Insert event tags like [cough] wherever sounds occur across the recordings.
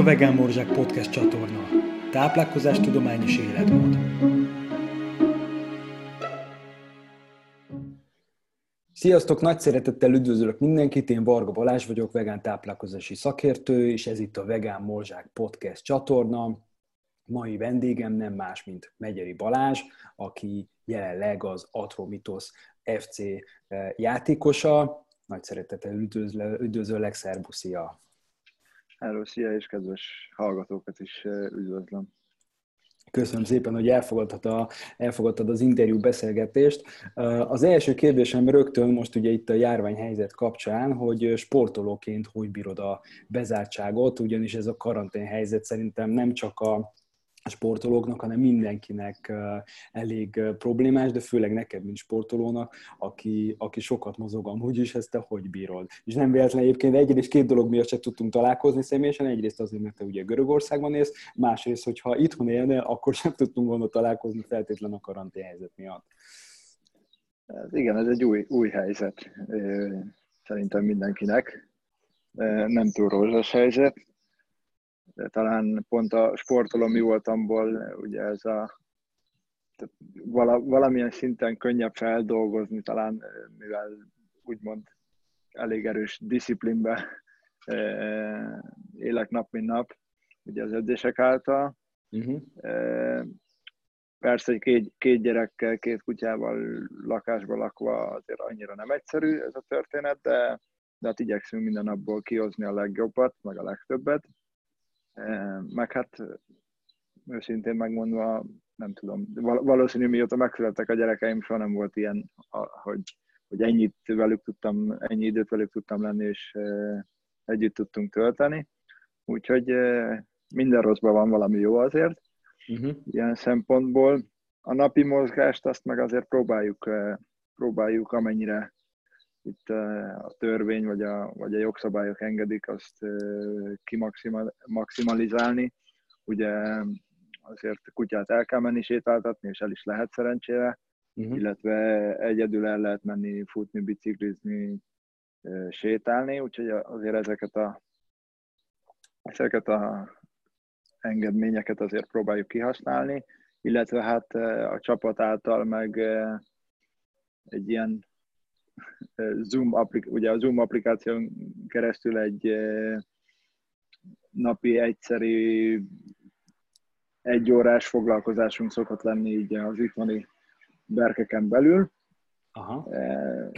a Vegán Morzsák Podcast csatorna. Táplálkozás tudomány és életmód. Sziasztok, nagy szeretettel üdvözlök mindenkit, én Varga Balázs vagyok, vegán táplálkozási szakértő, és ez itt a Vegán Morzsák Podcast csatorna. Mai vendégem nem más, mint Megyeri Balázs, aki jelenleg az Atromitos FC eh, játékosa. Nagy szeretettel üdvözöllek, szervuszia! Hello, szia, és kedves hallgatókat is üdvözlöm. Köszönöm szépen, hogy elfogadtad, a, elfogadtad az interjú beszélgetést. Az első kérdésem rögtön most ugye itt a járványhelyzet kapcsán, hogy sportolóként hogy bírod a bezártságot, ugyanis ez a karantén helyzet szerintem nem csak a sportolóknak, hanem mindenkinek elég problémás, de főleg neked, mint sportolónak, aki, aki sokat mozog amúgy is, ezt te hogy bírod? És nem véletlen egyébként egyrészt két dolog miatt se tudtunk találkozni személyesen, egyrészt azért, mert te ugye Görögországban élsz, másrészt, hogyha itthon élne, akkor sem tudtunk volna találkozni feltétlen a karantén helyzet miatt. Ez igen, ez egy új, új helyzet szerintem mindenkinek. Nem túl rózsas helyzet, de talán pont a sportolom voltamból ugye ez a tehát vala, valamilyen szinten könnyebb feldolgozni, talán mivel úgymond elég erős disziplinbe élek nap, mint nap, ugye az edzések által. Uh-huh. Persze, hogy két, két gyerekkel, két kutyával lakásba lakva azért annyira nem egyszerű ez a történet, de, de hát igyekszünk minden napból kihozni a legjobbat, meg a legtöbbet. Meg hát őszintén megmondva, nem tudom, valószínű mióta megszülettek a gyerekeim, soha nem volt ilyen, hogy, hogy ennyit velük tudtam, ennyi időt velük tudtam lenni, és együtt tudtunk tölteni. Úgyhogy minden rosszban van valami jó azért, uh-huh. ilyen szempontból. A napi mozgást azt meg azért próbáljuk, próbáljuk amennyire itt a törvény vagy a, vagy a jogszabályok engedik azt kimaximalizálni. Ugye azért kutyát el kell menni sétáltatni, és el is lehet szerencsére, uh-huh. illetve egyedül el lehet menni futni, biciklizni, sétálni, úgyhogy azért ezeket a, ezeket a engedményeket azért próbáljuk kihasználni, illetve hát a csapat által meg egy ilyen Zoom, applik- ugye a Zoom applikáción keresztül egy napi egyszeri egy órás foglalkozásunk szokott lenni így az itthoni berkeken belül. Aha. E,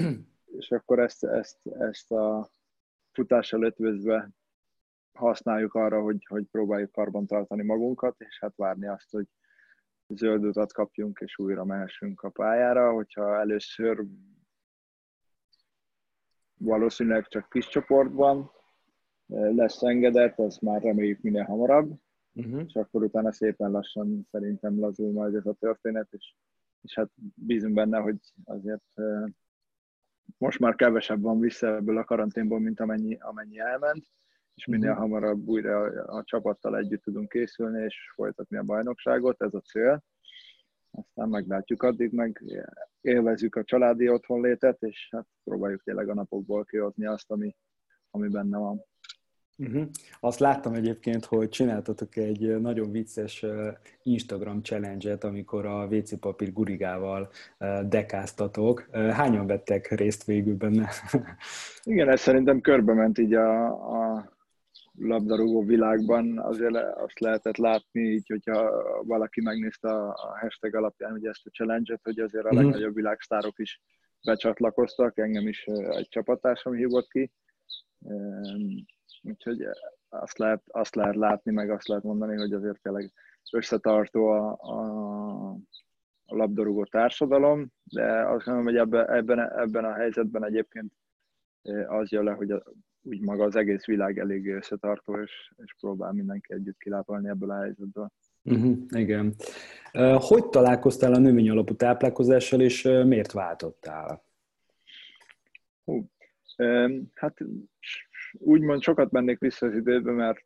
és akkor ezt, ezt, ezt a futással ötvözve használjuk arra, hogy, hogy próbáljuk karban tartani magunkat, és hát várni azt, hogy zöld utat kapjunk, és újra mehessünk a pályára. Hogyha először valószínűleg csak kis csoportban lesz engedett, az már reméljük minél hamarabb, uh-huh. és akkor utána szépen lassan szerintem lazul majd ez a történet, és, és hát bízunk benne, hogy azért most már kevesebb van vissza ebből a karanténból, mint amennyi, amennyi elment, és minél uh-huh. hamarabb újra a, a csapattal együtt tudunk készülni, és folytatni a bajnokságot, ez a cél aztán meglátjuk addig, meg élvezzük a családi otthonlétet, és hát próbáljuk tényleg a napokból kihozni azt, ami, ami benne van. Uh-huh. Azt láttam egyébként, hogy csináltatok egy nagyon vicces Instagram challenge-et, amikor a WC papír gurigával dekáztatok. Hányan vettek részt végül benne? [laughs] Igen, ez szerintem körbe ment így a, a labdarúgó világban azért azt lehetett látni, így, hogyha valaki megnézte a hashtag alapján ugye ezt a challenge-et, hogy azért a mhm. legnagyobb világsztárok is becsatlakoztak, engem is egy csapattársam hívott ki. Úgyhogy azt lehet, azt lehet látni, meg azt lehet mondani, hogy azért tényleg összetartó a, a, a labdarúgó társadalom, de azt gondolom, hogy ebben, ebben, ebben a helyzetben egyébként az jön le, hogy a, úgy maga az egész világ elég összetartó, és, és próbál mindenki együtt kilápolni ebből a helyzetből. Uh-huh, igen. Hogy találkoztál a növény alapú táplálkozással, és miért váltottál? Hú, hát úgymond sokat mennék vissza az időbe, mert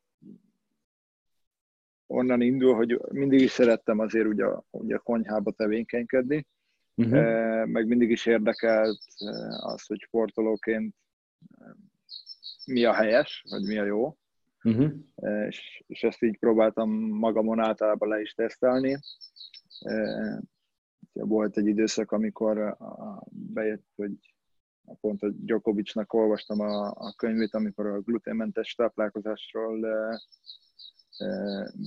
onnan indul, hogy mindig is szerettem azért ugye, ugye a konyhába tevékenykedni, uh-huh. meg mindig is érdekelt az, hogy sportolóként mi a helyes, vagy mi a jó. uh-huh. és, és ezt így próbáltam magamon általában le is tesztelni. Volt egy időszak, amikor bejött, hogy pont a Djokovicnak olvastam a, a könyvét, amikor a gluténmentes táplálkozásról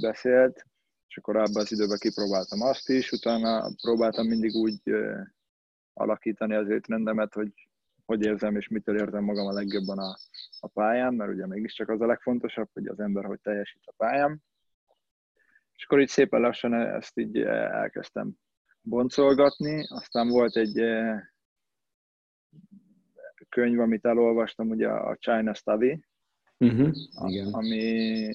beszélt, és akkor abban az időben kipróbáltam azt is, utána próbáltam mindig úgy alakítani az étrendemet, hogy hogy érzem és mitől érzem magam a legjobban a, a pályán, mert ugye mégiscsak az a legfontosabb, hogy az ember hogy teljesít a pályán. És akkor így szépen lassan ezt így elkezdtem boncolgatni, aztán volt egy könyv, amit elolvastam, ugye a China Study, uh-huh, igen. Ami,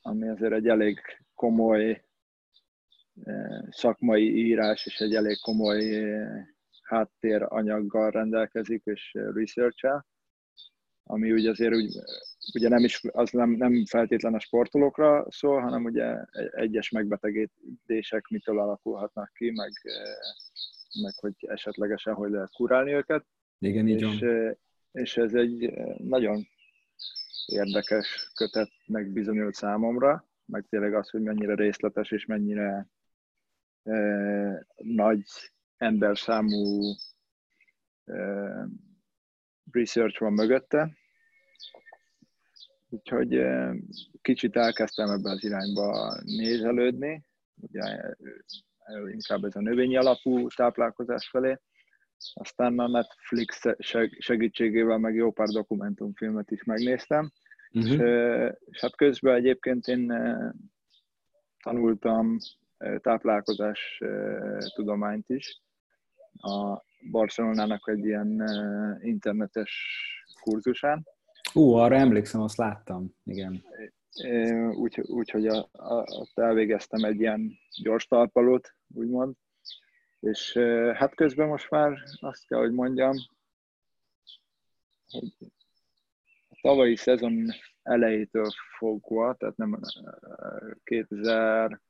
ami azért egy elég komoly szakmai írás, és egy elég komoly háttéranyaggal rendelkezik, és research ami ugye azért úgy, ugye nem is, az nem, nem feltétlen a sportolókra szól, hanem ugye egyes megbetegedések mitől alakulhatnak ki, meg, meg hogy esetlegesen hogy lehet kurálni őket. Igen, így és, van. és ez egy nagyon érdekes kötetnek bizonyult számomra, meg tényleg az, hogy mennyire részletes és mennyire eh, nagy emberszámú uh, research van mögötte. Úgyhogy kicsit elkezdtem ebbe az irányba nézelődni, ugye inkább ez a növényi alapú táplálkozás felé. Aztán a Netflix segítségével meg jó pár dokumentumfilmet is megnéztem. Uh-huh. És, és hát közben egyébként én tanultam táplálkozás tudományt is, a Barcelonának egy ilyen internetes kurzusán. Ú, arra emlékszem, azt láttam, igen. Úgyhogy úgy, hogy a, a, ott elvégeztem egy ilyen gyors talpalót, úgymond. És hát közben most már azt kell, hogy mondjam, hogy a tavalyi szezon elejétől fogva, tehát nem 2000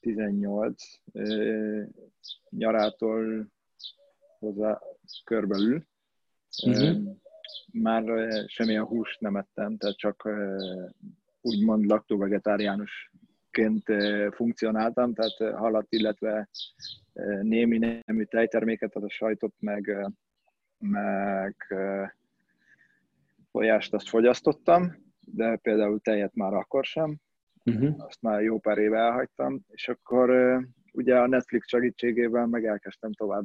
18 nyarától hozzá körbelül. Uh-huh. Már semmilyen húst nem ettem, tehát csak úgymond laktóvegetáriánusként funkcionáltam, tehát halat, illetve némi nemű tejterméket, tehát a sajtot, meg, meg folyást azt fogyasztottam, de például tejet már akkor sem uh-huh. azt már jó pár éve elhagytam, és akkor ugye a Netflix segítségével meg elkezdtem tovább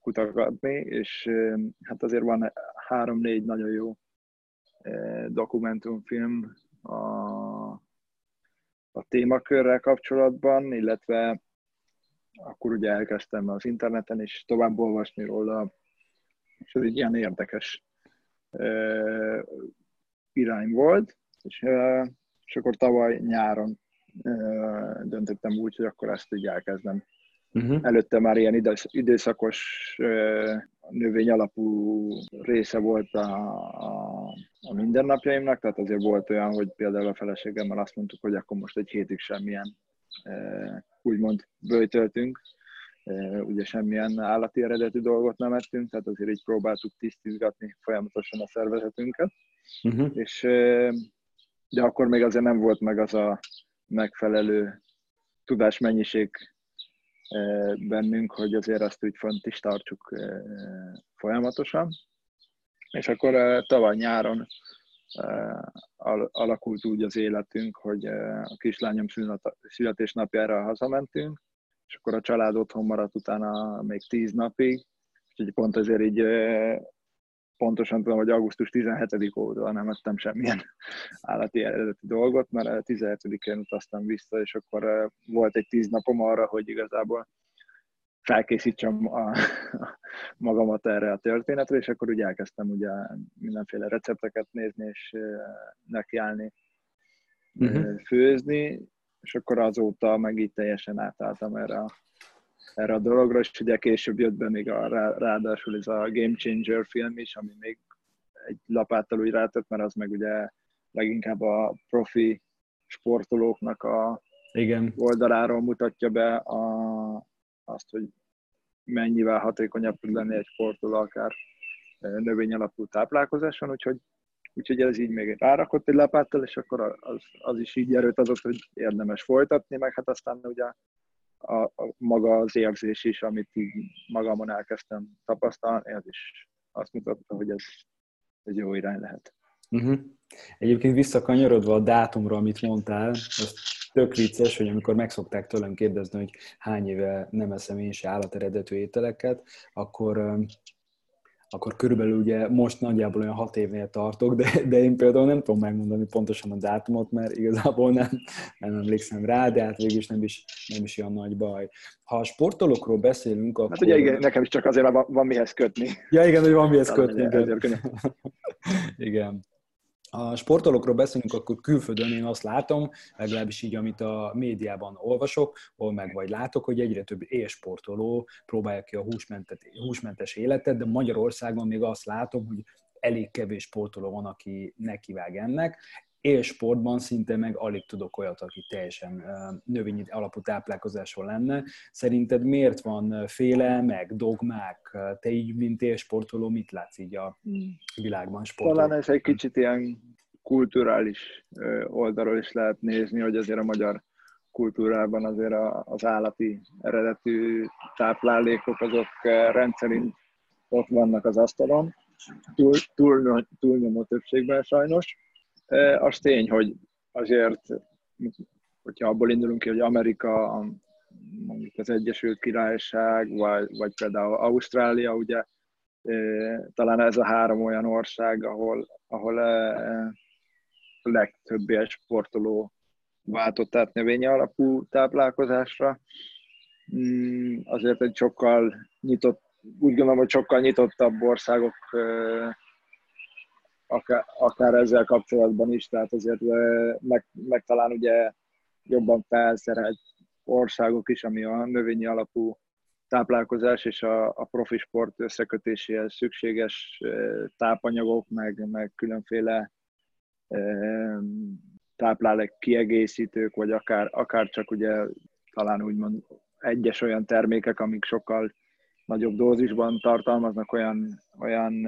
kutatni, és hát azért van három-négy nagyon jó dokumentumfilm a, a témakörrel kapcsolatban, illetve akkor ugye elkezdtem az interneten is tovább olvasni róla, és ez egy ilyen érdekes irány volt, és és akkor tavaly nyáron döntöttem úgy, hogy akkor ezt így elkezdem. Uh-huh. Előtte már ilyen időszakos növény alapú része volt a, a, a mindennapjaimnak, tehát azért volt olyan, hogy például a feleségemmel azt mondtuk, hogy akkor most egy hétig semmilyen úgymond bőjtöltünk, ugye semmilyen állati eredetű dolgot nem ettünk, tehát azért így próbáltuk tisztizgatni folyamatosan a szervezetünket, uh-huh. és de akkor még azért nem volt meg az a megfelelő tudásmennyiség eh, bennünk, hogy azért azt úgy font is tartsuk eh, folyamatosan. És akkor eh, tavaly nyáron alakult úgy az életünk, hogy a kislányom születésnapjára hazamentünk, és akkor a család otthon maradt utána még tíz napig, úgyhogy pont ezért így pontosan tudom, hogy augusztus 17 óta nem ettem semmilyen [laughs] állati eredeti dolgot, mert 17-én utaztam vissza, és akkor eh, volt egy tíz napom arra, hogy igazából felkészítsem a, a [laughs] magamat erre a történetre, és akkor ugye elkezdtem ugye mindenféle recepteket nézni, és eh, nekiállni uh-huh. főzni, és akkor azóta meg így teljesen átálltam erre a erre a dologra, és ugye később jött be még a, ráadásul ez a Game Changer film is, ami még egy lapáttal úgy rátett, mert az meg ugye leginkább a profi sportolóknak a Igen. oldaláról mutatja be a, azt, hogy mennyivel hatékonyabb tud lenni egy sportoló akár növény alapú táplálkozáson, úgyhogy úgyhogy ez így még rárakott egy lapáttal, és akkor az, az is így erőt adott, hogy érdemes folytatni, meg hát aztán ugye a, a, maga az érzés is, amit így magamon elkezdtem tapasztalni, ez is azt mutatta, hogy ez egy jó irány lehet. Uh-huh. Egyébként visszakanyarodva a dátumra, amit mondtál, az tök vicces, hogy amikor megszokták tőlem kérdezni, hogy hány éve nem eszem én se állateredetű ételeket, akkor akkor körülbelül ugye most nagyjából olyan hat évnél tartok, de, de én például nem tudom megmondani pontosan a dátumot, mert igazából nem, nem emlékszem rá, de hát végül is nem is, nem is olyan nagy baj. Ha a sportolókról beszélünk, akkor... Hát ugye igen, nekem is csak azért van, van mihez kötni. Ja igen, hogy van mihez kötni. Igen. [laughs] igen a sportolókról beszélünk, akkor külföldön én azt látom, legalábbis így, amit a médiában olvasok, hol meg vagy látok, hogy egyre több élsportoló próbálja ki a húsmentes életet, de Magyarországon még azt látom, hogy elég kevés sportoló van, aki nekivág ennek élsportban szinte meg alig tudok olyat, aki teljesen növényi alapú táplálkozáson lenne. Szerinted miért van féle, meg dogmák? Te így, mint élsportoló, mit látsz így a hmm. világban sportoló? Talán ez egy kicsit ilyen kulturális oldalról is lehet nézni, hogy azért a magyar kultúrában azért az állati eredetű táplálékok azok rendszerint ott vannak az asztalon, túl, túl, túlnyomó többségben sajnos az tény, hogy azért, hogyha abból indulunk ki, hogy Amerika, mondjuk az Egyesült Királyság, vagy, vagy például Ausztrália, ugye talán ez a három olyan ország, ahol, ahol a legtöbb sportoló váltott át növényi alapú táplálkozásra. Mm, azért egy sokkal nyitott, úgy gondolom, hogy sokkal nyitottabb országok akár, akár ezzel kapcsolatban is, tehát azért meg, meg talán ugye jobban felszerelt országok is, ami a növényi alapú táplálkozás és a, a profi sport összekötéséhez szükséges tápanyagok, meg, meg különféle táplálék kiegészítők, vagy akár, akár csak ugye talán úgymond egyes olyan termékek, amik sokkal nagyobb dózisban tartalmaznak olyan, olyan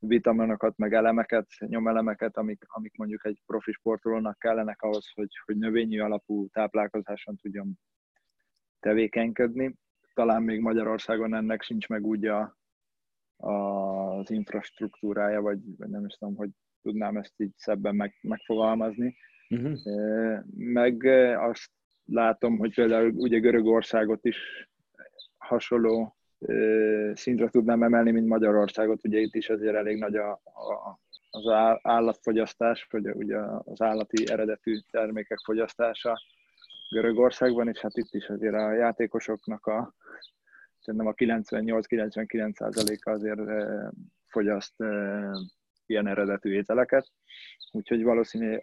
vitaminokat, meg elemeket, nyomelemeket, amik, amik mondjuk egy profi sportolónak kellenek ahhoz, hogy, hogy növényi alapú táplálkozáson tudjon tevékenykedni. Talán még Magyarországon ennek sincs meg úgy a, a, az infrastruktúrája, vagy, vagy nem is tudom, hogy tudnám ezt így szebben meg, megfogalmazni. Uh-huh. Meg azt látom, hogy például ugye Görögországot is hasonló szintre tudnám emelni, mint Magyarországot. Ugye itt is azért elég nagy a, a, az állatfogyasztás, vagy ugye az állati eredetű termékek fogyasztása Görögországban, és hát itt is azért a játékosoknak a szerintem a 98-99%-a azért fogyaszt ilyen eredetű ételeket, úgyhogy valószínű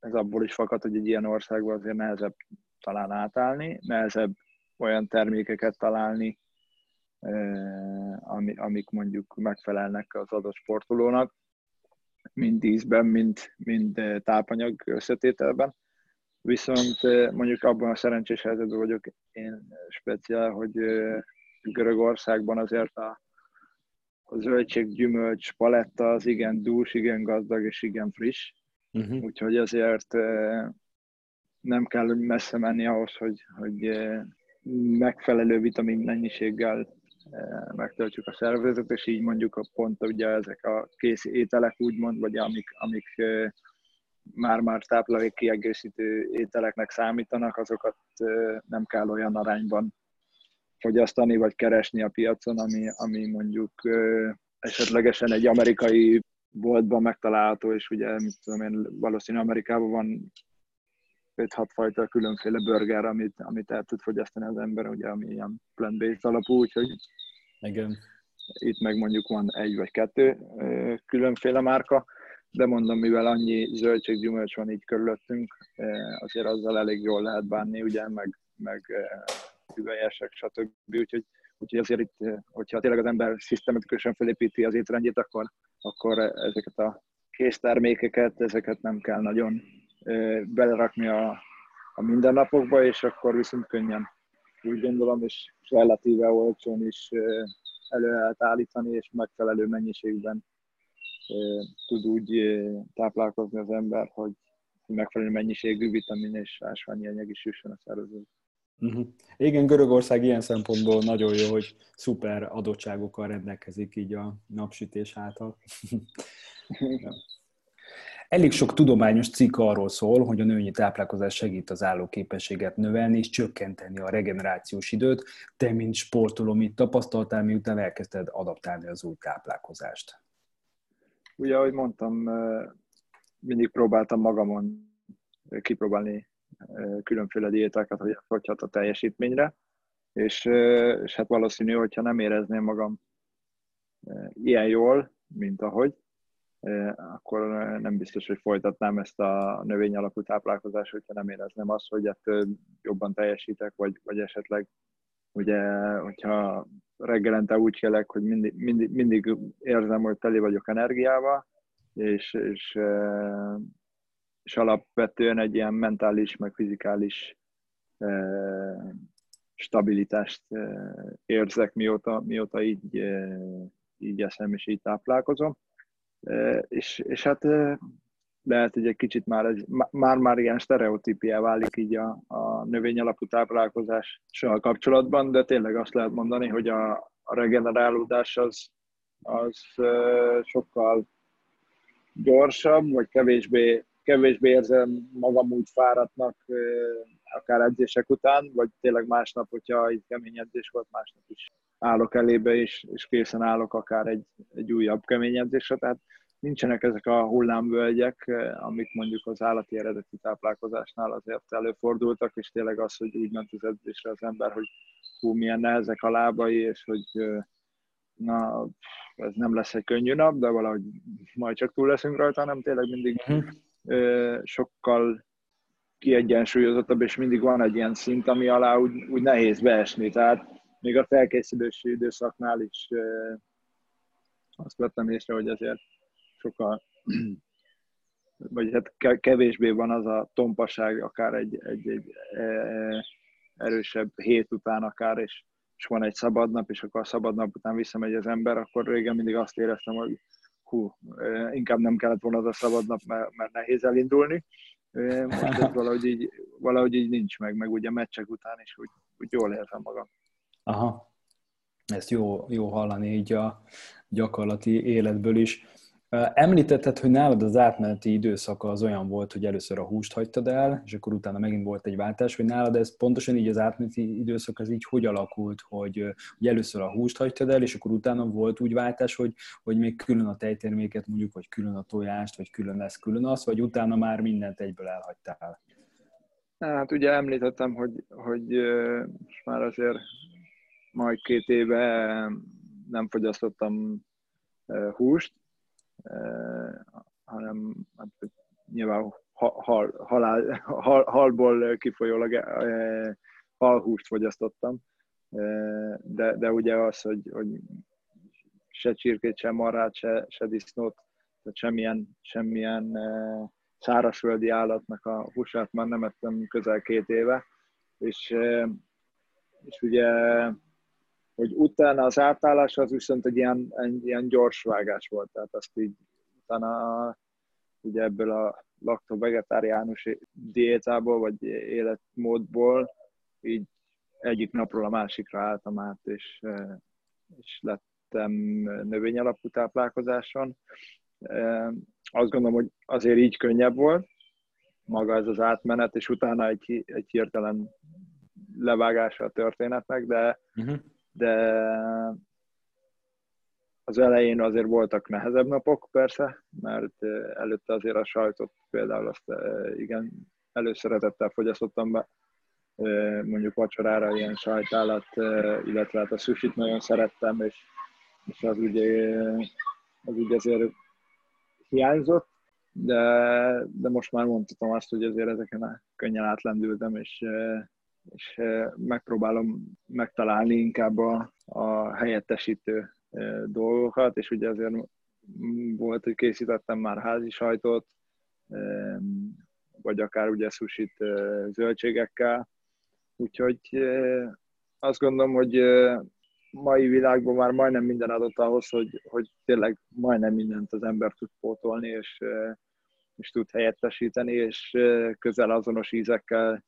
ez abból is fakad, hogy egy ilyen országban azért nehezebb talán átállni, nehezebb olyan termékeket találni, ami, amik mondjuk megfelelnek az adott sportolónak, mind díszben, mind, mind tápanyag összetételben. Viszont mondjuk abban a szerencsés helyzetben vagyok én speciál, hogy Görögországban azért a, a zöldség, gyümölcs paletta az igen dús, igen gazdag és igen friss. Uh-huh. Úgyhogy azért nem kell messze menni ahhoz, hogy, hogy megfelelő vitamin mennyiséggel megtöltjük a szervezet, és így mondjuk a pont ugye ezek a kész ételek úgymond, vagy amik, amik már-már táplálék kiegészítő ételeknek számítanak, azokat nem kell olyan arányban fogyasztani, vagy keresni a piacon, ami, ami mondjuk esetlegesen egy amerikai boltban megtalálható, és ugye, mit tudom én, valószínűleg Amerikában van 5-6 fajta különféle burger, amit, amit el tud fogyasztani az ember, ugye, ami ilyen plant-based alapú, úgyhogy Igen. itt meg mondjuk van egy vagy kettő különféle márka, de mondom, mivel annyi zöldséggyümölcs van így körülöttünk, azért azzal elég jól lehet bánni, ugye, meg, meg hüvelyesek, stb. Úgyhogy, úgyhogy azért itt, hogyha tényleg az ember szisztematikusan felépíti az étrendjét, akkor, akkor ezeket a késztermékeket, ezeket nem kell nagyon belerakni a, a mindennapokba, és akkor viszont könnyen úgy gondolom, és relatíve olcsón is elő lehet állítani, és megfelelő mennyiségben tud úgy táplálkozni az ember, hogy megfelelő mennyiségű vitamin és ásványi anyag is jusson a szervezetbe. Uh-huh. Igen, Görögország ilyen szempontból nagyon jó, hogy szuper adottságokkal rendelkezik így a napsütés által. [laughs] Elég sok tudományos cikk arról szól, hogy a nőnyi táplálkozás segít az állóképességet növelni és csökkenteni a regenerációs időt. Te, mint sportoló, mit tapasztaltál, miután elkezdted adaptálni az új táplálkozást? Ugye, ahogy mondtam, mindig próbáltam magamon kipróbálni különféle diétákat, hogy fogyhat a teljesítményre, és, és hát valószínű, hogyha nem érezném magam ilyen jól, mint ahogy, akkor nem biztos, hogy folytatnám ezt a növény alapú táplálkozást, hogyha nem érezném azt, hogy ettől jobban teljesítek, vagy, vagy esetleg ugye, hogyha reggelente úgy kelek, hogy mindig, mindig, mindig érzem, hogy teli vagyok energiával, és, és, és alapvetően egy ilyen mentális, meg fizikális stabilitást érzek, mióta, mióta így, így eszem és így táplálkozom. És, és hát lehet, hogy egy kicsit már, egy, már, már ilyen sztereotípia válik így a, a növény alapú táplálkozással kapcsolatban, de tényleg azt lehet mondani, hogy a, a regenerálódás az, az sokkal gyorsabb, vagy kevésbé, kevésbé érzem magam úgy fáradtnak, akár edzések után, vagy tényleg másnap, hogyha egy kemény edzés volt, másnap is állok elébe, és, és készen állok akár egy, egy újabb kemény edzésre, tehát nincsenek ezek a hullámvölgyek, amik mondjuk az állati eredeti táplálkozásnál azért előfordultak, és tényleg az, hogy úgy ment az edzésre az ember, hogy hú, milyen nehezek a lábai, és hogy na, ez nem lesz egy könnyű nap, de valahogy majd csak túl leszünk rajta, hanem tényleg mindig uh-huh. ö, sokkal kiegyensúlyozottabb, és mindig van egy ilyen szint, ami alá úgy, úgy nehéz beesni. Tehát még a felkészülési időszaknál is azt vettem észre, hogy azért sokkal [clears throat] vagy hát kevésbé van az a tompaság, akár egy, egy, egy e, erősebb hét után akár, és és van egy szabad nap, és akkor a szabad nap után visszamegy az ember, akkor régen mindig azt éreztem, hogy hú, inkább nem kellett volna az a szabad nap, mert, mert nehéz elindulni. Most ez [laughs] valahogy így, valahogy így nincs meg, meg ugye meccsek után is úgy, úgy jól érzem magam. Aha, ezt jó, jó hallani így a gyakorlati életből is. Említetted, hogy nálad az átmeneti időszaka az olyan volt, hogy először a húst hagytad el, és akkor utána megint volt egy váltás, hogy nálad ez pontosan így az átmeneti időszak, az így hogy alakult, hogy, hogy először a húst hagytad el, és akkor utána volt úgy váltás, hogy, hogy még külön a tejterméket mondjuk, vagy külön a tojást, vagy külön lesz, külön az, vagy utána már mindent egyből elhagytál? Hát ugye említettem, hogy, hogy most már azért majd két éve nem fogyasztottam húst, hanem hát, nyilván hal, halál, hal, halból kifolyólag halhúst fogyasztottam, de, de ugye az, hogy, hogy se csirkét, se marrát, se, se disznót, tehát semmilyen, semmilyen szárazföldi állatnak a húsát már nem ettem közel két éve, és, és ugye hogy utána az átállás az viszont egy ilyen, egy ilyen gyors vágás volt, tehát azt így utána ugye ebből a lakto-vegetáriánus diétából, vagy életmódból így egyik napról a másikra álltam át, és, és lettem növényalapú táplálkozáson. Azt gondolom, hogy azért így könnyebb volt maga ez az átmenet, és utána egy, egy hirtelen levágása a történetnek, de, uh-huh de az elején azért voltak nehezebb napok persze, mert előtte azért a sajtot például azt igen előszeretettel fogyasztottam be, mondjuk vacsorára ilyen sajtállat, illetve hát a sushit nagyon szerettem, és, és az ugye, az ugye azért hiányzott, de, de most már mondhatom azt, hogy azért ezeken könnyen átlendültem, és és megpróbálom megtalálni inkább a, a helyettesítő dolgokat, és ugye azért volt, hogy készítettem már házi sajtot, vagy akár ugye sushit zöldségekkel, úgyhogy azt gondolom, hogy mai világban már majdnem minden adott ahhoz, hogy, hogy tényleg majdnem mindent az ember tud pótolni, és, és tud helyettesíteni, és közel azonos ízekkel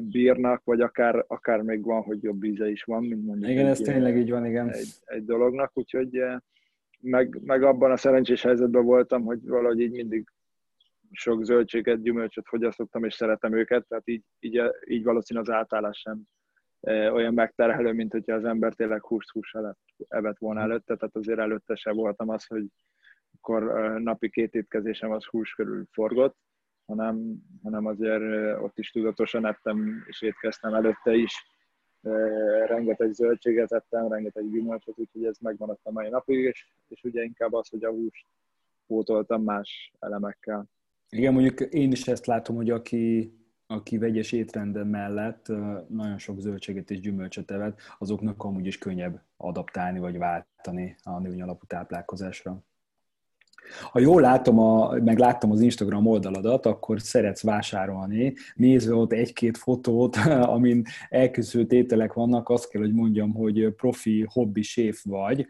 bírnak, vagy akár, akár még van, hogy jobb íze is van, mint mondjuk Igen, egy, ez tényleg így van, igen. Egy, egy dolognak, úgyhogy meg, meg abban a szerencsés helyzetben voltam, hogy valahogy így mindig sok zöldséget, gyümölcsöt fogyasztottam, és szeretem őket, tehát így, így, így valószínűleg az átállás sem olyan megterhelő, mint hogyha az ember tényleg húst hús evett volna előtte, tehát azért előtte se voltam az, hogy akkor napi két étkezésem az hús körül forgott, hanem, hanem azért ott is tudatosan ettem és étkeztem előtte is. Rengeteg zöldséget ettem, rengeteg gyümölcsöt, úgyhogy ez megmaradt a mai napig, és, és ugye inkább az, hogy a húst pótoltam más elemekkel. Igen, mondjuk én is ezt látom, hogy aki, aki vegyes étrenden mellett nagyon sok zöldséget és gyümölcsöt evett, azoknak amúgy is könnyebb adaptálni vagy váltani a nőny alapú táplálkozásra. Ha jól látom, a, meg láttam az Instagram oldaladat, akkor szeretsz vásárolni. Nézve ott egy-két fotót, [laughs] amin elkészült ételek vannak, azt kell, hogy mondjam, hogy profi hobbi séf vagy.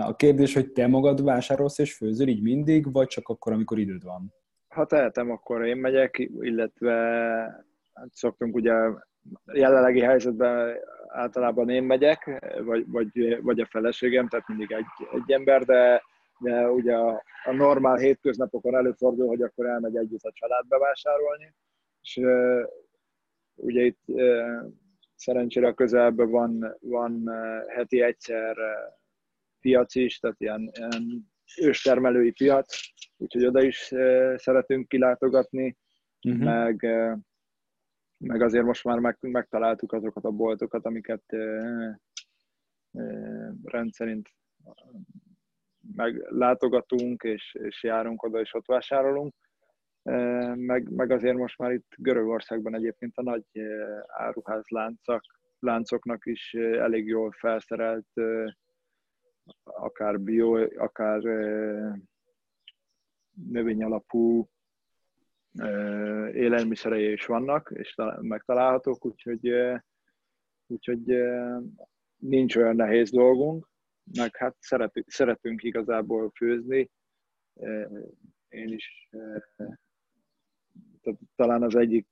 A kérdés, hogy te magad vásárolsz és főzöl így mindig, vagy csak akkor, amikor időd van? Ha tehetem, akkor én megyek, illetve hát szoktunk ugye jelenlegi helyzetben általában én megyek, vagy, vagy, vagy a feleségem, tehát mindig egy, egy ember, de de ugye a, a normál hétköznapokon előfordul, hogy akkor elmegy együtt a család bevásárolni, és uh, ugye itt uh, szerencsére a közelben van, van uh, heti egyszer uh, piac is, tehát ilyen, ilyen őstermelői piac, úgyhogy oda is uh, szeretünk kilátogatni, uh-huh. meg, uh, meg azért most már meg, megtaláltuk azokat a boltokat, amiket uh, uh, rendszerint meg látogatunk, és, és járunk oda, és ott vásárolunk. Meg, meg azért most már itt Görögországban egyébként a nagy áruház láncok, láncoknak is elég jól felszerelt, akár bio, akár növényalapú élelmiszerei is vannak, és megtalálhatók, úgyhogy, úgyhogy nincs olyan nehéz dolgunk meg hát szeretünk, szeretünk igazából főzni. Én is talán az egyik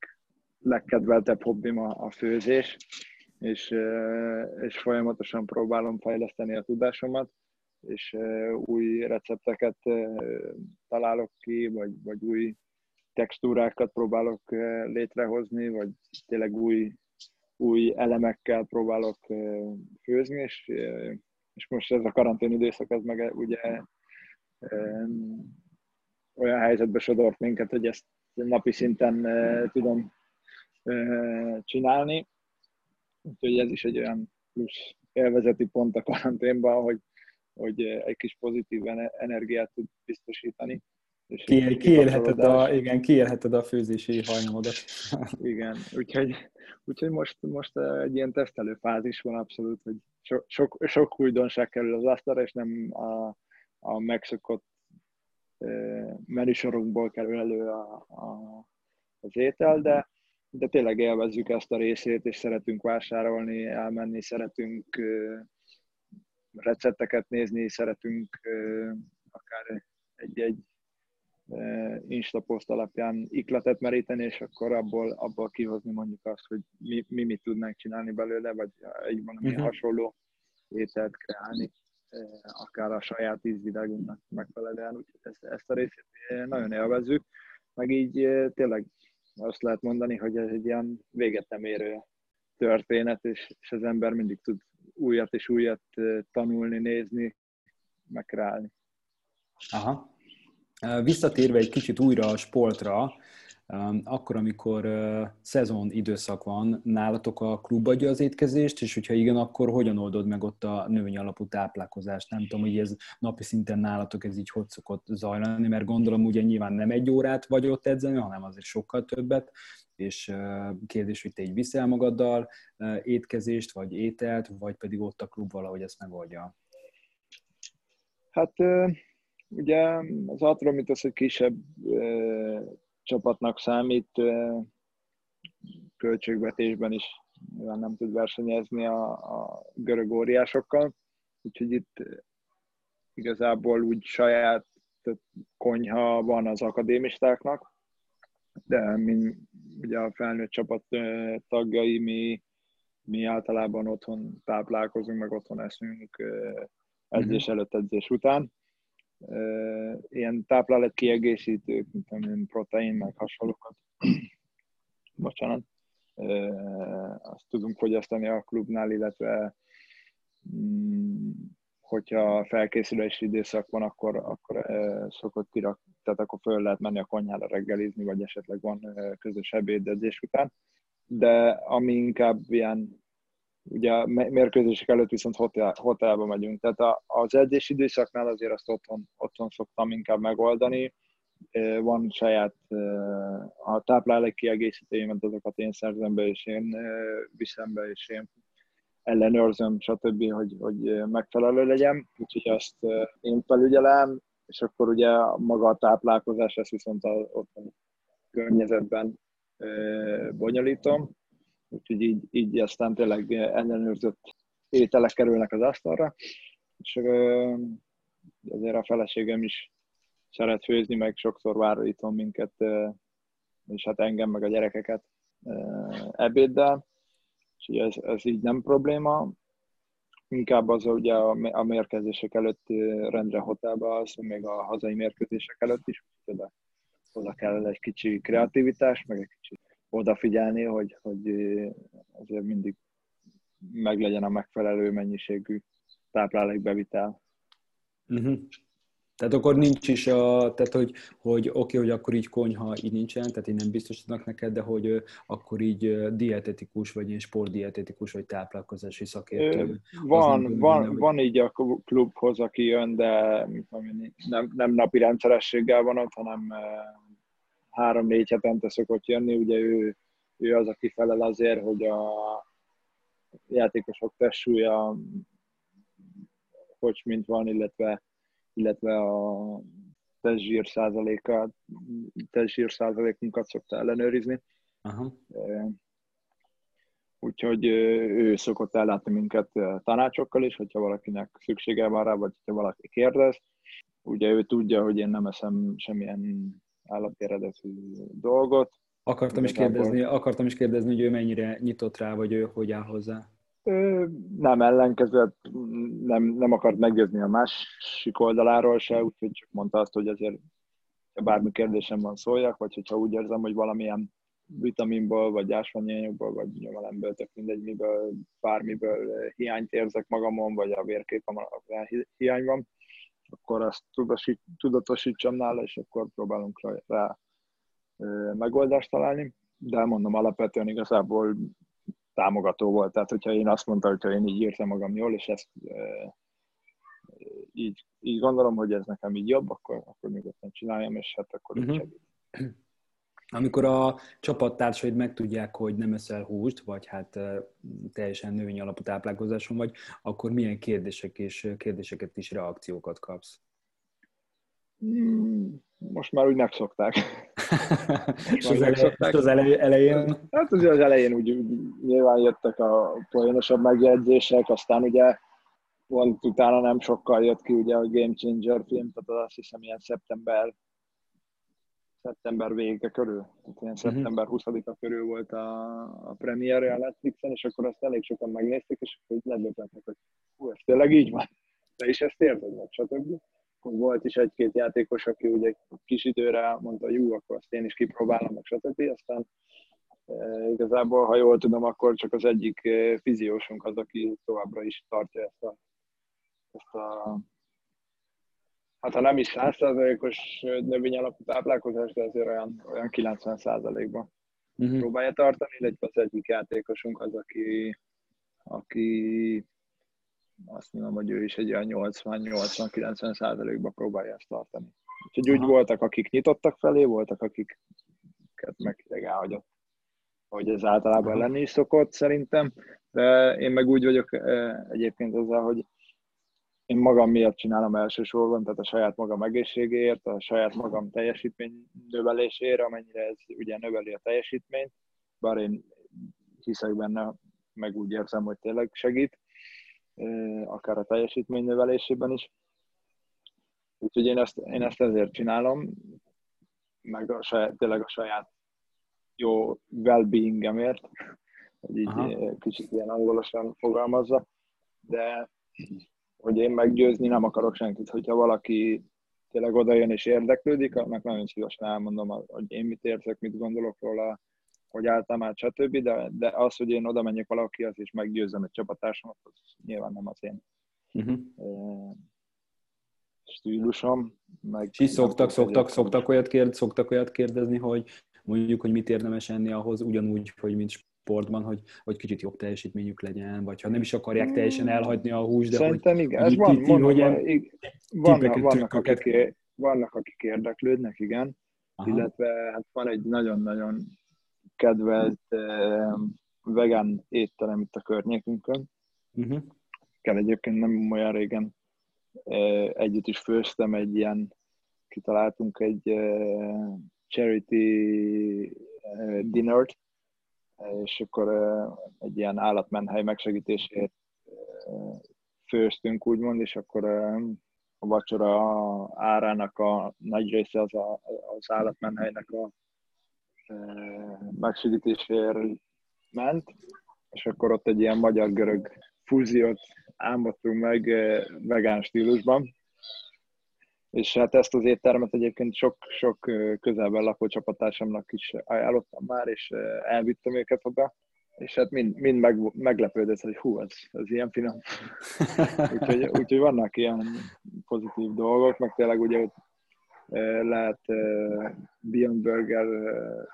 legkedveltebb hobbim a, a főzés, és, és folyamatosan próbálom fejleszteni a tudásomat, és új recepteket találok ki, vagy, vagy új textúrákat próbálok létrehozni, vagy tényleg új, új elemekkel próbálok főzni, és és most ez a karantén időszak, ez meg ugye olyan helyzetbe sodort minket, hogy ezt napi szinten tudom csinálni. Úgyhogy ez is egy olyan plusz élvezeti pont a karanténban, hogy, hogy egy kis pozitív energiát tud biztosítani. És Ki, kiélheted, a, igen, kiélheted a főzési hajnamodat. [laughs] igen, úgyhogy, úgyhogy most, most egy ilyen tesztelő fázis van abszolút, hogy so, sok, sok újdonság kerül az asztalra, és nem a, a megszokott menüsorunkból kerül elő a, a, az étel, de, de tényleg élvezzük ezt a részét, és szeretünk vásárolni, elmenni, szeretünk recepteket nézni, szeretünk akár egy-egy Insta poszt alapján ikletet meríteni, és akkor abból, abból kihozni mondjuk azt, hogy mi, mi mit tudnánk csinálni belőle, vagy egy valami uh-huh. hasonló ételt kreálni, akár a saját ízvilágunknak megfelelően. Úgyhogy ezt, ezt a részét nagyon élvezzük, meg így tényleg azt lehet mondani, hogy ez egy ilyen véget nem érő történet, és, és az ember mindig tud újat és újat tanulni, nézni, megkreálni. Aha. Visszatérve egy kicsit újra a sportra, akkor, amikor szezon időszak van, nálatok a klub adja az étkezést, és hogyha igen, akkor hogyan oldod meg ott a nőny alapú táplálkozást? Nem tudom, hogy ez napi szinten nálatok ez így hogy szokott zajlani, mert gondolom ugye nyilván nem egy órát vagy ott edzeni, hanem azért sokkal többet, és kérdés, hogy te így viszel magaddal étkezést, vagy ételt, vagy pedig ott a klub valahogy ezt megoldja? Hát ugye az Atromit az egy kisebb csapatnak számít, költségvetésben is nyilván nem tud versenyezni a, a görög óriásokkal, úgyhogy itt igazából úgy saját konyha van az akadémistáknak, de mi ugye a felnőtt csapat tagjai, mi, mi általában otthon táplálkozunk, meg otthon eszünk edzés mhm. előtt, edzés után. Ilyen táplálat kiegészítők, mint amilyen protein, meg hasonlókat, [clears throat] bocsánat, azt tudunk fogyasztani a klubnál, illetve mm, hogyha felkészülési időszak van, akkor, akkor szokott kirak, tehát akkor föl lehet menni a konyhára reggelizni, vagy esetleg van közös ebédedzés után. De ami inkább ilyen, ugye a mérkőzések előtt viszont hotel, hotelba megyünk, tehát az edzés időszaknál azért azt otthon, otthon szoktam inkább megoldani, van saját a táplálék kiegészítőimet, azokat én szerzem be, és én viszem be, és én ellenőrzöm, stb., hogy, hogy megfelelő legyen, úgyhogy azt én felügyelem, és akkor ugye maga a táplálkozás, ezt viszont a, ott a környezetben bonyolítom, úgyhogy így, így aztán tényleg ellenőrzött ételek kerülnek az asztalra, és azért a feleségem is szeret főzni, meg sokszor vár itthon minket, és hát engem, meg a gyerekeket ebéddel, és ez, ez így nem probléma. Inkább az ugye a mérkőzések előtt rendre hotelbe az, még a hazai mérkőzések előtt is, oda, oda kell egy kicsi kreativitás, meg egy kicsi odafigyelni, hogy, hogy azért mindig meglegyen a megfelelő mennyiségű táplálékbevitel. Uh-huh. Tehát akkor nincs is a, tehát hogy, hogy oké, okay, hogy akkor így konyha így nincsen, tehát így nem biztosítanak neked, de hogy akkor így dietetikus, vagy ilyen sportdietetikus, vagy táplálkozási szakértő. Van, van, benne, van így a klubhoz, aki jön, de nem, nem napi rendszerességgel van ott, hanem három-négy hetente szokott jönni, ugye ő, ő az, aki felel azért, hogy a játékosok testsúlya hogy mint van, illetve illetve a testzsír százaléka, testzsír százalékunkat szokta ellenőrizni. Aha. Úgyhogy ő szokott ellátni minket tanácsokkal is, hogyha valakinek szüksége van rá, vagy hogyha valaki kérdez. Ugye ő tudja, hogy én nem eszem semmilyen állati eredetű dolgot. Akartam is, kérdezni, akartam is kérdezni, hogy ő mennyire nyitott rá, vagy ő hogy áll hozzá nem ellenkezett, nem, nem akart meggyőzni a másik oldaláról se, úgyhogy csak mondta azt, hogy azért ha bármi kérdésem van szóljak, vagy hogyha úgy érzem, hogy valamilyen vitaminból, vagy ásványanyagból, vagy nyomalemből, tök mindegy, miből, bármiből hiányt érzek magamon, vagy a vérképem hiány van, akkor azt tudatosítsam nála, és akkor próbálunk rá, rá megoldást találni. De mondom, alapvetően igazából támogató volt. Tehát, hogyha én azt mondta, hogyha én így írtam magam jól, és ezt e, így, így gondolom, hogy ez nekem így jobb, akkor, akkor nyugodtan csináljam, és hát akkor uh-huh. segít. [clears throat] Amikor a csapattársaid megtudják, hogy nem eszel húst, vagy hát teljesen növény alapú táplálkozáson vagy, akkor milyen kérdések és kérdéseket is reakciókat kapsz? Hmm, most már úgy megszokták. [laughs] és az, elej, az elej, elején? Hát az elején úgy, nyilván jöttek a folyamatosabb megjegyzések, aztán ugye pont utána nem sokkal jött ki ugye a Game Changer film, tehát azt hiszem ilyen szeptember szeptember vége körül, tehát ilyen uh-huh. szeptember 20-a körül volt a, a premierje a Netflixen, és akkor azt elég sokan megnézték, és akkor így meglepettek, hogy hú, ez tényleg így van. Te is ezt érzed, meg stb volt is egy-két játékos, aki ugye kis időre mondta, hogy jó, akkor azt én is kipróbálom, meg stb. Aztán e, igazából, ha jól tudom, akkor csak az egyik e, fiziósunk az, aki továbbra is tartja ezt a, ezt a hát ha nem is 100%-os növény alapú táplálkozás, de azért olyan, olyan 90%-ban uh-huh. próbálja tartani, illetve az egyik játékosunk az, aki, aki azt mondom, hogy ő is egy olyan 80-80-90 százalékban próbálja ezt tartani. Úgyhogy úgy voltak, akik nyitottak felé, voltak, akiket meg elhagyott. Hogy ez általában lenni is szokott szerintem, de én meg úgy vagyok e, egyébként ezzel, hogy én magam miatt csinálom elsősorban, tehát a saját magam egészségéért, a saját magam teljesítmény növelésére, amennyire ez ugye növeli a teljesítményt, bár én hiszek benne, meg úgy érzem, hogy tényleg segít, akár a teljesítmény növelésében is. Úgyhogy én ezt, én ezt ezért csinálom, meg a saját, tényleg a saját jó well-beingemért, hogy így Aha. kicsit ilyen angolosan fogalmazza, de hogy én meggyőzni nem akarok senkit, hogyha valaki tényleg oda jön és érdeklődik, annak nagyon szívesen elmondom, hogy én mit érzek, mit gondolok róla, hogy álltam át, stb. De, de az, hogy én oda menjek valakihez és meggyőzem egy csapattársamat, az nyilván nem az én uh-huh. stílusom. Meg és szoktak, szoktak, szoktak, olyat kérd, szoktak olyat kérdezni, hogy mondjuk, hogy mit érdemes enni ahhoz, ugyanúgy, hogy mint sportban, hogy, hogy kicsit jobb teljesítményük legyen, vagy ha nem is akarják hmm. teljesen elhagyni a hús, de Szerintem hogy, igen, ez van, ti, van, hogy van, vannak, vannak, akik, vannak, akik érdeklődnek, igen, Aha. illetve hát van egy nagyon-nagyon kedvelt eh, vegán étterem itt a környékünkön. Uh-huh. Kell egyébként nem olyan régen eh, együtt is főztem egy ilyen, kitaláltunk egy eh, charity eh, dinnert, és akkor egy ilyen állatmenhely megsegítésért főztünk, úgymond, és akkor a vacsora árának a nagy része az a, az állatmenhelynek a megsegítésért ment, és akkor ott egy ilyen magyar-görög fúziót álmodtunk meg vegán stílusban, és hát ezt az éttermet egyébként sok-sok közelben lakó csapattársamnak is ajánlottam már, és elvittem őket oda, és hát mind, mind meg, meglepődött, hogy hú, ez, ez ilyen finom. [laughs] úgyhogy, úgyhogy vannak ilyen pozitív dolgok, meg tényleg ugye ott lehet Beyond Burger,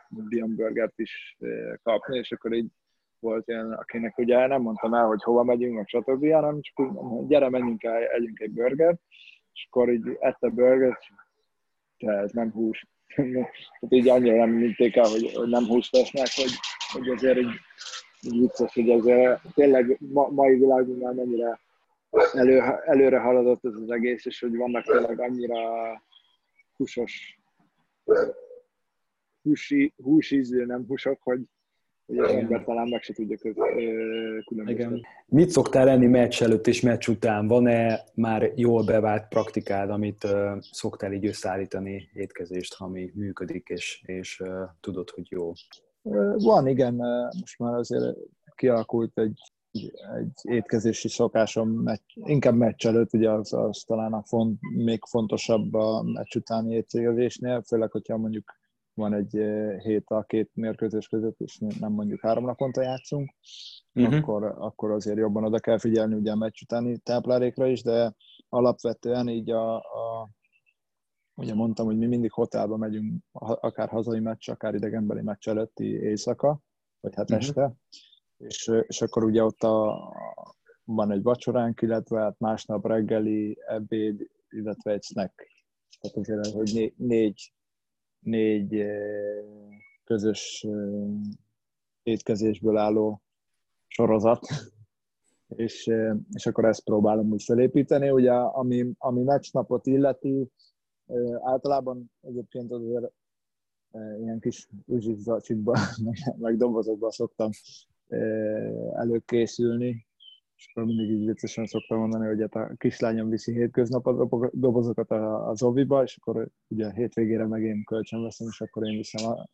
Beyond Burgert is kapni, és akkor így volt ilyen, akinek ugye nem mondtam el, hogy hova megyünk, meg stb., hanem csak úgy, gyere, menjünk el, együnk egy burgert, és akkor így ette burgert, de ez nem hús. Tehát így annyira nem minték el, hogy, hogy nem hús vesznek, hogy, hogy azért így, így vicces, hogy azért tényleg ma, mai világunkban mennyire elő, előre haladott ez az egész, és hogy vannak tényleg annyira húsos, húsi, húsízű, nem húsok, hogy, hogy az ember talán meg se tudja különböztetni. Mit szoktál enni meccs előtt és meccs után? Van-e már jól bevált praktikád, amit uh, szoktál így összeállítani étkezést, ami működik, és, és uh, tudod, hogy jó? Van, igen. Most már azért kialakult egy, egy étkezési szokásom, meccs, inkább meccs előtt, ugye az, az talán a font, még fontosabb a meccs utáni étkezésnél, főleg, hogyha mondjuk van egy hét a két mérkőzés között, és nem mondjuk három naponta játszunk, uh-huh. akkor, akkor azért jobban oda kell figyelni ugye a meccs utáni táplálékra is, de alapvetően így a, a ugye mondtam, hogy mi mindig hotelba megyünk, akár hazai meccs, akár idegenbeli meccs előtti éjszaka, vagy hát uh-huh. este, és, és akkor ugye ott a, van egy vacsoránk, illetve hát másnap reggeli, ebéd, illetve egy snack. Tehát azért, hogy né, négy négy közös étkezésből álló sorozat, [laughs] és, és akkor ezt próbálom úgy felépíteni. Ugye, ami, ami meccsnapot illeti, általában egyébként azért ilyen kis uzsizacsikba, [laughs] meg dobozokba szoktam előkészülni, és akkor mindig így viccesen szoktam mondani, hogy hát a kislányom viszi hétköznap a dobozokat az oviba, és akkor ugye a hétvégére meg én kölcsön veszem, és akkor én viszem a,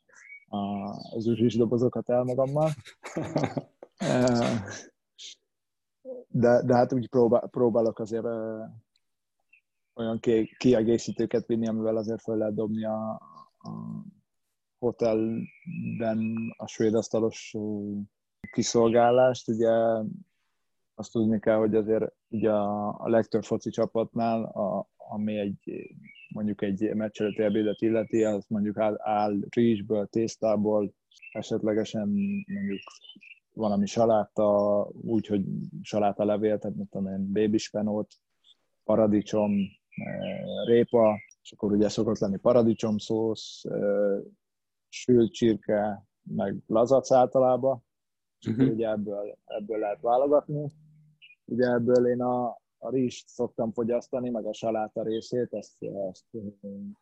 a, az uzsis dobozokat el magammal. [laughs] [laughs] De, de hát úgy próbál, próbálok azért olyan kiegészítőket vinni, amivel azért fel lehet dobni a, a hotelben a svéd asztalos kiszolgálást. Ugye azt tudni kell, hogy azért ugye a, a legtöbb foci csapatnál, a, ami egy mondjuk egy meccs előtti ebédet illeti, az mondjuk áll, áll rizsből, tésztából, esetlegesen mondjuk valami saláta, úgyhogy saláta levél, tehát mit tudom én, babyspenót, paradicsom, eh, répa, és akkor ugye szokott lenni paradicsomszósz, eh, sült csirke, meg lazac általában, és uh-huh. ugye ebből, ebből lehet válogatni. Ugye ebből én a, a rizst szoktam fogyasztani, meg a saláta részét, ezt, ezt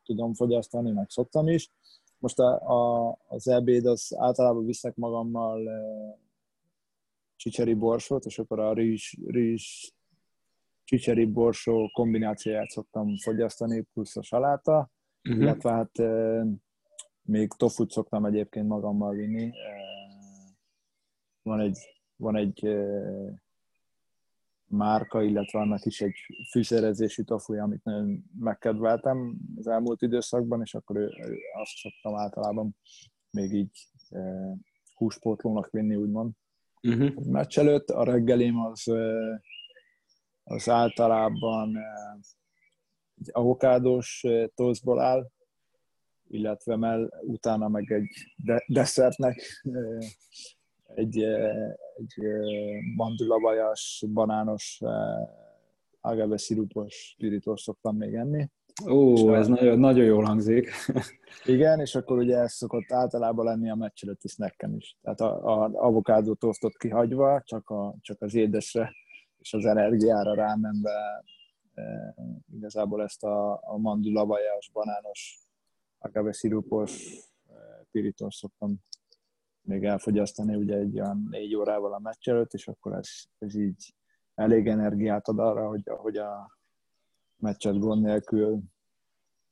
tudom fogyasztani, meg szoktam is. Most a, a, az ebéd, az általában viszek magammal csicseri borsót, és akkor a rizs, rizs csicseri borsó kombinációját szoktam fogyasztani, plusz a saláta, uh-huh. illetve hát még tofut szoktam egyébként magammal vinni. Van egy, van egy márka, illetve annak is egy fűszerezési tofuja, amit nagyon megkedveltem az elmúlt időszakban, és akkor azt szoktam általában még így húspótlónak vinni, úgymond. Uh-huh. Meccs előtt a reggelém az, az általában egy avokádós tosztból áll, illetve mell, utána meg egy de, desszertnek egy, egy mandulavajas, banános, agave szirupos pirítós szoktam még enni. Ó, ez a... nagyon, nagyon jól hangzik. Igen, és akkor ugye ez szokott általában lenni a meccs előtti snacken is. Tehát a, a avokádó tosztot kihagyva, csak, a, csak az édesre és az energiára rámenve e, igazából ezt a, a mandulavajas, banános, agave szirupos e, szoktam még elfogyasztani ugye egy olyan négy órával a meccs előtt, és akkor ez, ez így elég energiát ad arra, hogy, hogy a meccset gond nélkül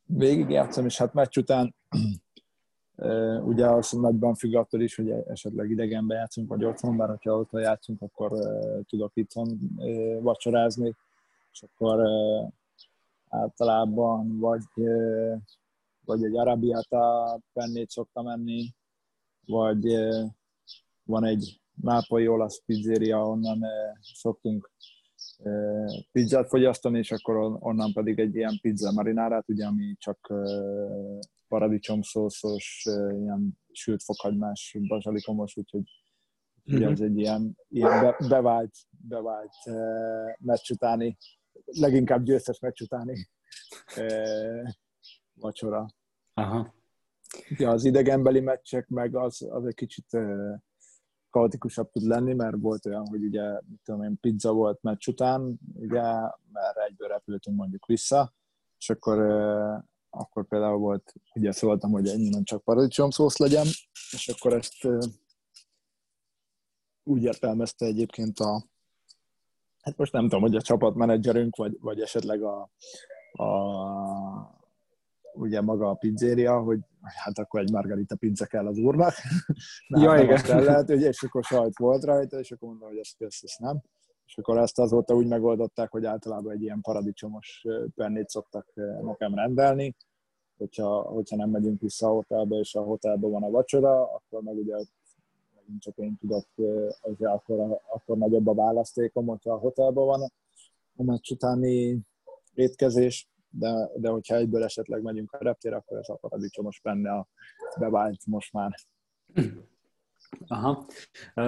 végigjátszom, és hát meccs után [clears throat] ugye az nagyban függ attól is, hogy esetleg idegenbe játszunk, vagy otthon, bár ha otthon játszunk, akkor tudok itthon vacsorázni, és akkor általában vagy, vagy egy arabiata pennét szoktam enni, vagy van egy nápolyi olasz pizzeria, onnan szoktunk pizzát fogyasztani, és akkor onnan pedig egy ilyen pizza marinárát, ugye, ami csak paradicsom szószos, ilyen sült fokhagymás, bazsalikomos, úgyhogy mm-hmm. ugye ez egy ilyen, ilyen be, bevált, bevált meccs utáni, leginkább győztes meccs utáni vacsora. Aha. Ja, az idegenbeli meccsek meg az, az egy kicsit kaotikusabb tud lenni, mert volt olyan, hogy ugye, mit tudom én, pizza volt meccs után, ugye, mert egyből repültünk mondjuk vissza, és akkor, akkor például volt, ugye szóltam, hogy ennyi csak paradicsom szósz legyen, és akkor ezt úgy értelmezte egyébként a, hát most nem tudom, hogy a csapatmenedzserünk, vagy, vagy esetleg a, a ugye maga a pizzéria, hogy hát akkor egy margarita pizza kell az úrnak. [laughs] ja, hát igen. Kellett, ugye, és akkor sajt volt rajta, és akkor mondta, hogy ezt, ezt, ezt nem. És akkor ezt azóta úgy megoldották, hogy általában egy ilyen paradicsomos pennét szoktak nekem rendelni, hogyha, hogyha nem megyünk vissza a hotelbe, és a hotelben van a vacsora, akkor meg ugye megint csak én tudok, hogy akkor, akkor nagyobb a választékom, hogyha a hotelben van a meccs utáni étkezés, de, de hogyha egyből esetleg megyünk a reptér, akkor ez a paradicsomos benne a bevált most már. Aha.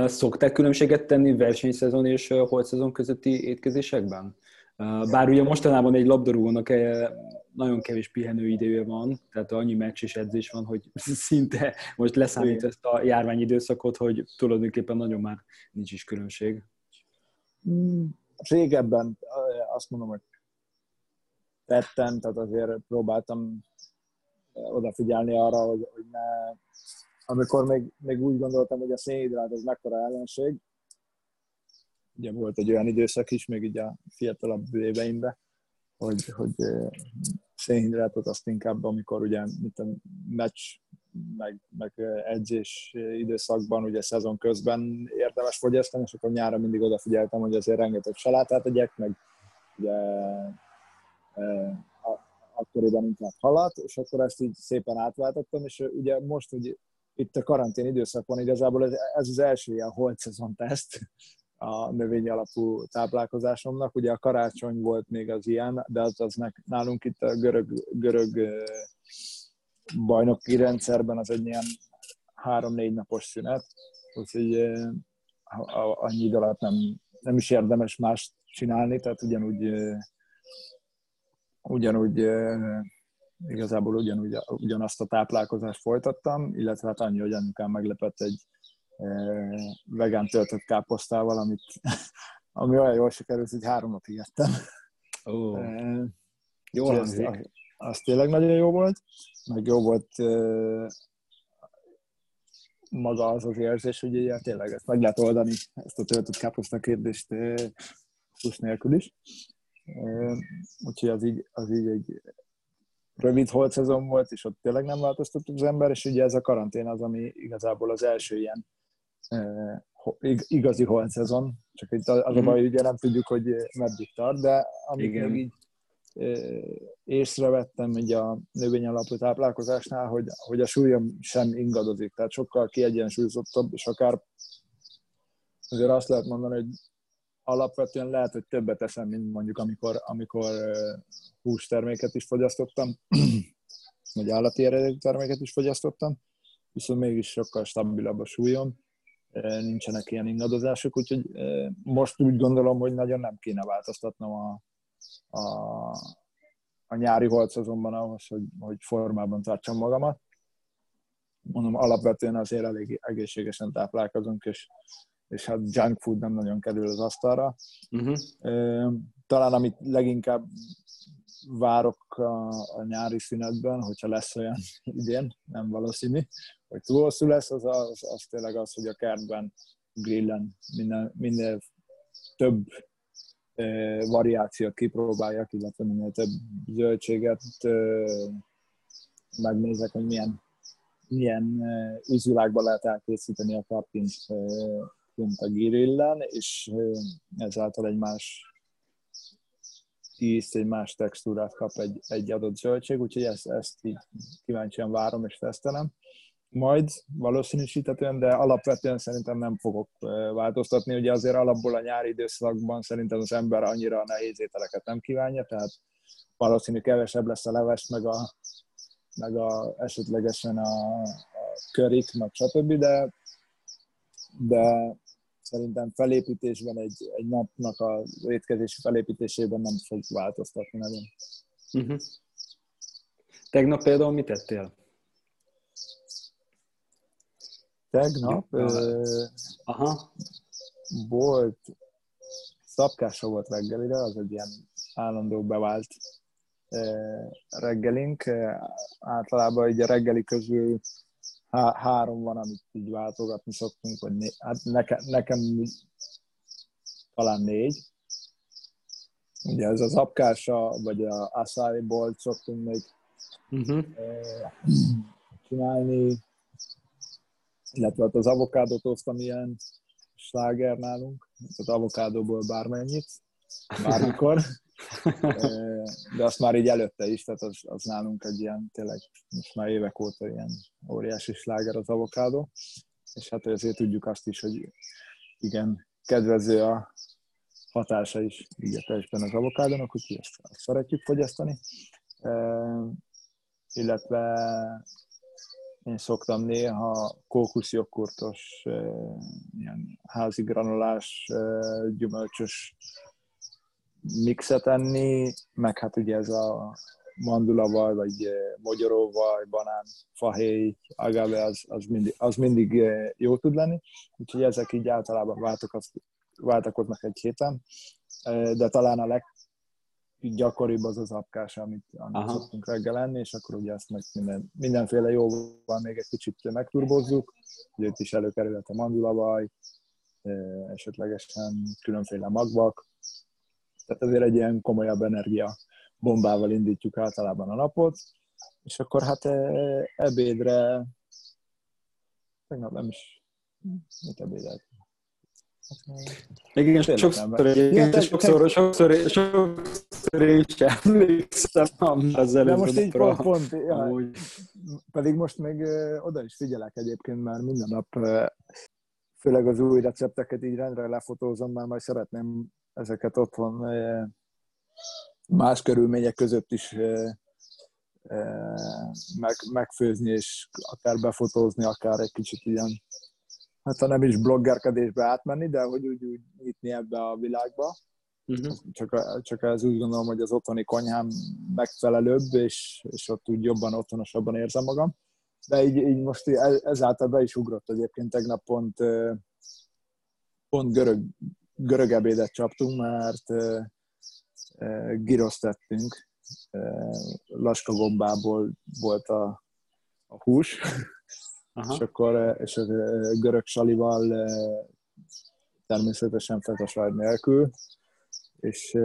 Szokták különbséget tenni versenyszezon és holt közötti étkezésekben? Bár ugye mostanában egy labdarúgónak nagyon kevés pihenő idője van, tehát annyi meccs és edzés van, hogy [laughs] szinte most leszámít ezt a járványidőszakot, hogy tulajdonképpen nagyon már nincs is különbség. Mm, régebben azt mondom, hogy tettem, tehát azért próbáltam eh, odafigyelni arra, hogy, hogy ne, amikor még, még úgy gondoltam, hogy a szénhidrát az mekkora ellenség, ugye volt egy olyan időszak is, még így a fiatalabb éveimben, hogy, hogy eh, szénhidrátot azt inkább, amikor ugye mint a meccs, meg, meg eh, edzés időszakban, ugye szezon közben érdemes fogyasztani, és akkor nyára mindig odafigyeltem, hogy azért rengeteg salátát egyek, meg ugye akkoriban inkább halat, és akkor ezt így szépen átváltottam, és ugye most, hogy itt a karantén időszak van, igazából ez, ez az első ilyen holt szezon teszt a növény alapú táplálkozásomnak. Ugye a karácsony volt még az ilyen, de az, az nálunk itt a görög, görög bajnoki rendszerben az egy ilyen három-négy napos szünet, úgyhogy annyi idő alatt nem, nem is érdemes más csinálni, tehát ugyanúgy ugyanúgy igazából ugyanúgy, ugyanazt a táplálkozást folytattam, illetve hát annyi, hogy anyukám meglepett egy vegán töltött káposztával, amit, [laughs] ami olyan jól sikerült, hogy három napig ettem. Ó, uh, jó az, az, tényleg nagyon jó volt, meg jó volt maga az az érzés, hogy ugye tényleg ezt meg lehet oldani, ezt a töltött káposzta kérdést plusz nélkül is. Úgyhogy az így, az így egy rövid holt szezon volt, és ott tényleg nem változtatott az ember, és ugye ez a karantén az, ami igazából az első ilyen igazi holt szezon, csak itt az a baj, hogy ugye nem tudjuk, hogy meddig tart, de amit Igen. még így észrevettem így a növény alapú táplálkozásnál, hogy, hogy a súlyom sem ingadozik, tehát sokkal kiegyensúlyozottabb, és akár azért azt lehet mondani, hogy alapvetően lehet, hogy többet eszem, mint mondjuk amikor, amikor hústerméket is fogyasztottam, [clears throat] vagy állati eredetű terméket is fogyasztottam, viszont mégis sokkal stabilabb a súlyom, nincsenek ilyen ingadozások, úgyhogy most úgy gondolom, hogy nagyon nem kéne változtatnom a, a, a nyári holc azonban ahhoz, hogy, hogy formában tartsam magamat. Mondom, alapvetően azért elég egészségesen táplálkozunk, és, és hát junk food nem nagyon kerül az asztalra. Uh-huh. Talán amit leginkább várok a, a nyári szünetben, hogyha lesz olyan [laughs] idén, nem valószínű, hogy túl hosszú lesz, az, az, az tényleg az, hogy a kertben grillen minden, minden több variációt kipróbáljak, illetve minél több zöldséget megnézek, hogy milyen, milyen üzvilágban lehet elkészíteni a kapint, mint a girillen, és ezáltal egy más ízt, egy más textúrát kap egy, egy adott zöldség, úgyhogy ezt, ezt így kíváncsian várom és tesztelem majd valószínűsítetően, de alapvetően szerintem nem fogok változtatni. Ugye azért alapból a nyári időszakban szerintem az ember annyira nehéz ételeket nem kívánja, tehát valószínű kevesebb lesz a leves, meg a, meg a esetlegesen a, a körik, meg stb., de, de szerintem felépítésben egy, egy napnak a étkezési felépítésében nem fog változtatni nagyon. Uh-huh. Tegnap például mit tettél? Tegnap uh, Aha. volt, szabkása volt reggelire, az egy ilyen állandó bevált reggelink. Általában így a reggeli közül há- három van, amit így váltogatni szoktunk, vagy né- hát nekem, nekem talán négy. Ugye ez az apkása, vagy a acai bolt szoktunk még uh-huh. csinálni, illetve hát az avokádot hoztam ilyen sláger nálunk, az avokádóból bármennyit, bármikor, [laughs] de azt már így előtte is, tehát az, az nálunk egy ilyen, tényleg most már évek óta ilyen óriási sláger az avokádó, és hát ezért tudjuk azt is, hogy igen, kedvező a hatása is így a testben az avokádónak, úgyhogy ezt, ezt szeretjük fogyasztani. illetve én szoktam néha kókuszjoghurtos, ilyen házi granulás, gyümölcsös mixet enni, meg hát ugye ez a mandulavaj, vagy mogyoróvaj, banán, fahéj, agave, az, az, mindig, az mindig jó tud lenni. Úgyhogy ezek így általában váltak, váltakoznak egy héten. De talán a leg, gyakoribb az az apkás, amit, amit szoktunk reggel enni, és akkor ugye ezt meg minden, mindenféle jóval még egy kicsit megturbozzuk, hogy itt is előkerülhet a mandulavaj, esetlegesen különféle magvak, tehát azért egy ilyen komolyabb energia bombával indítjuk általában a napot, és akkor hát ebédre, tegnap nem is, mit ebédelt? Igen, sokszor egyébként, ja, sokszor, sokszor, sokszor én sem emlékszem az De most így pont, pont ja, pedig most még oda is figyelek egyébként, mert minden nap főleg az új recepteket így rendre lefotózom, mert majd szeretném ezeket otthon más körülmények között is meg, megfőzni, és akár befotózni, akár egy kicsit ilyen hát ha nem is bloggerkedésbe átmenni, de hogy úgy, úgy nyitni ebbe a világba. Uh-huh. Csak, csak ez úgy gondolom, hogy az otthoni konyhám megfelelőbb, és, és ott úgy jobban, otthonosabban érzem magam. De így, így most ezáltal be is ugrott egyébként tegnap pont, pont görög, görög ebédet csaptunk, mert giroszt tettünk. Laska gombából volt a, a hús, Aha. és akkor és a görög salival természetesen fetesvágy nélkül, és,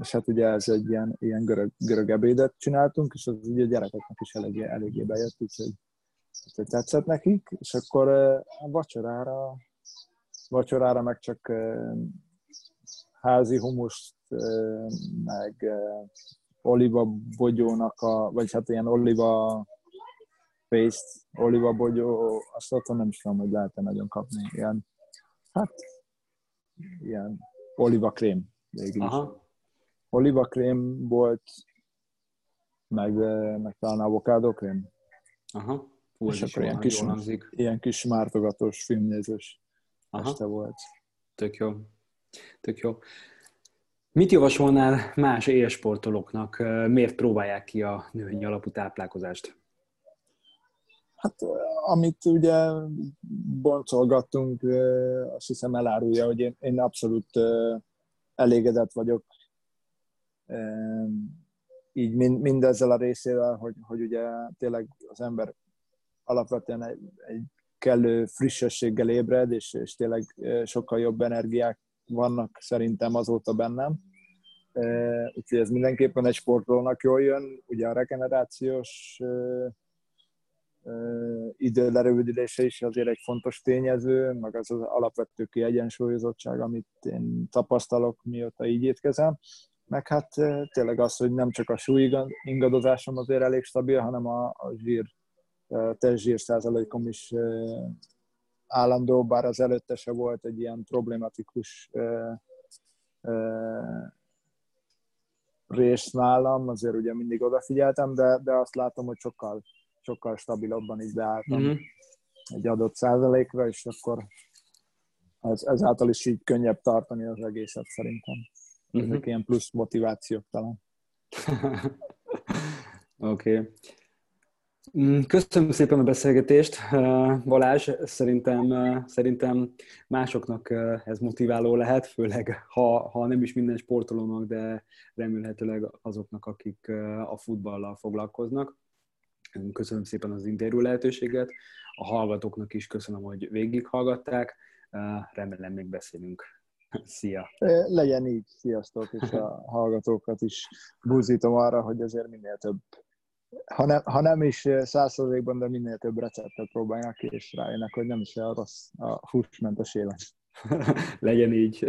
és hát ugye ez egy ilyen, ilyen görög, görög ebédet csináltunk, és az ugye a gyerekeknek is eléggé, eléggé bejött, úgyhogy, úgyhogy tetszett nekik, és akkor a vacsorára, vacsorára meg csak házi humuszt, meg oliva bogyónak a, vagy hát ilyen oliva paste, oliva bogyó, azt otthon nem is tudom, hogy lehet-e nagyon kapni. Ilyen, hát, ilyen oliva krém végül is. Oliva krém volt, meg, meg talán avokádó krém. Aha. Fú, és akkor ilyen kis, ilyen kis mártogatós filmnézős Aha. este volt. Tök jó. Tök jó. Mit javasolnál más élsportolóknak? Miért próbálják ki a növényi alapú táplálkozást? Hát amit ugye boncolgattunk, azt hiszem elárulja, hogy én, én abszolút elégedett vagyok így mind, mindezzel a részével, hogy, hogy ugye tényleg az ember alapvetően egy, egy kellő frissességgel ébred, és, és tényleg sokkal jobb energiák vannak szerintem azóta bennem. Úgyhogy ez mindenképpen egy sportolónak jól jön. Ugye a regenerációs idő lerövidülése is azért egy fontos tényező, meg az az alapvető kiegyensúlyozottság, amit én tapasztalok, mióta így étkezem. Meg hát tényleg az, hogy nem csak a súly ingadozásom azért elég stabil, hanem a, a zsír, testzsír százalékom is állandó, bár az előtte se volt egy ilyen problematikus rész nálam, azért ugye mindig odafigyeltem, de, de azt látom, hogy sokkal sokkal stabilabban is beálltam mm-hmm. egy adott százalékra, és akkor ez, ezáltal is így könnyebb tartani az egészet szerintem. Mm-hmm. Ezek ilyen plusz motivációk talán. [laughs] Oké. okay. Mm, köszönöm szépen a beszélgetést, Balázs. Szerintem, szerintem másoknak ez motiváló lehet, főleg ha, ha nem is minden sportolónak, de remélhetőleg azoknak, akik a futballal foglalkoznak. Köszönöm szépen az interjú lehetőséget. A hallgatóknak is köszönöm, hogy végighallgatták. Remélem még beszélünk. [laughs] Szia! Legyen így, sziasztok, és a hallgatókat is búzítom arra, hogy azért minél több, ha nem, ha nem is százszerzékban, de minél több receptet próbálják ki, és rájönnek, hogy nem is olyan rossz a húsmentes élet. [laughs] Legyen így.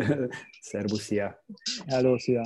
Szerbusz, szia! Hello, szia!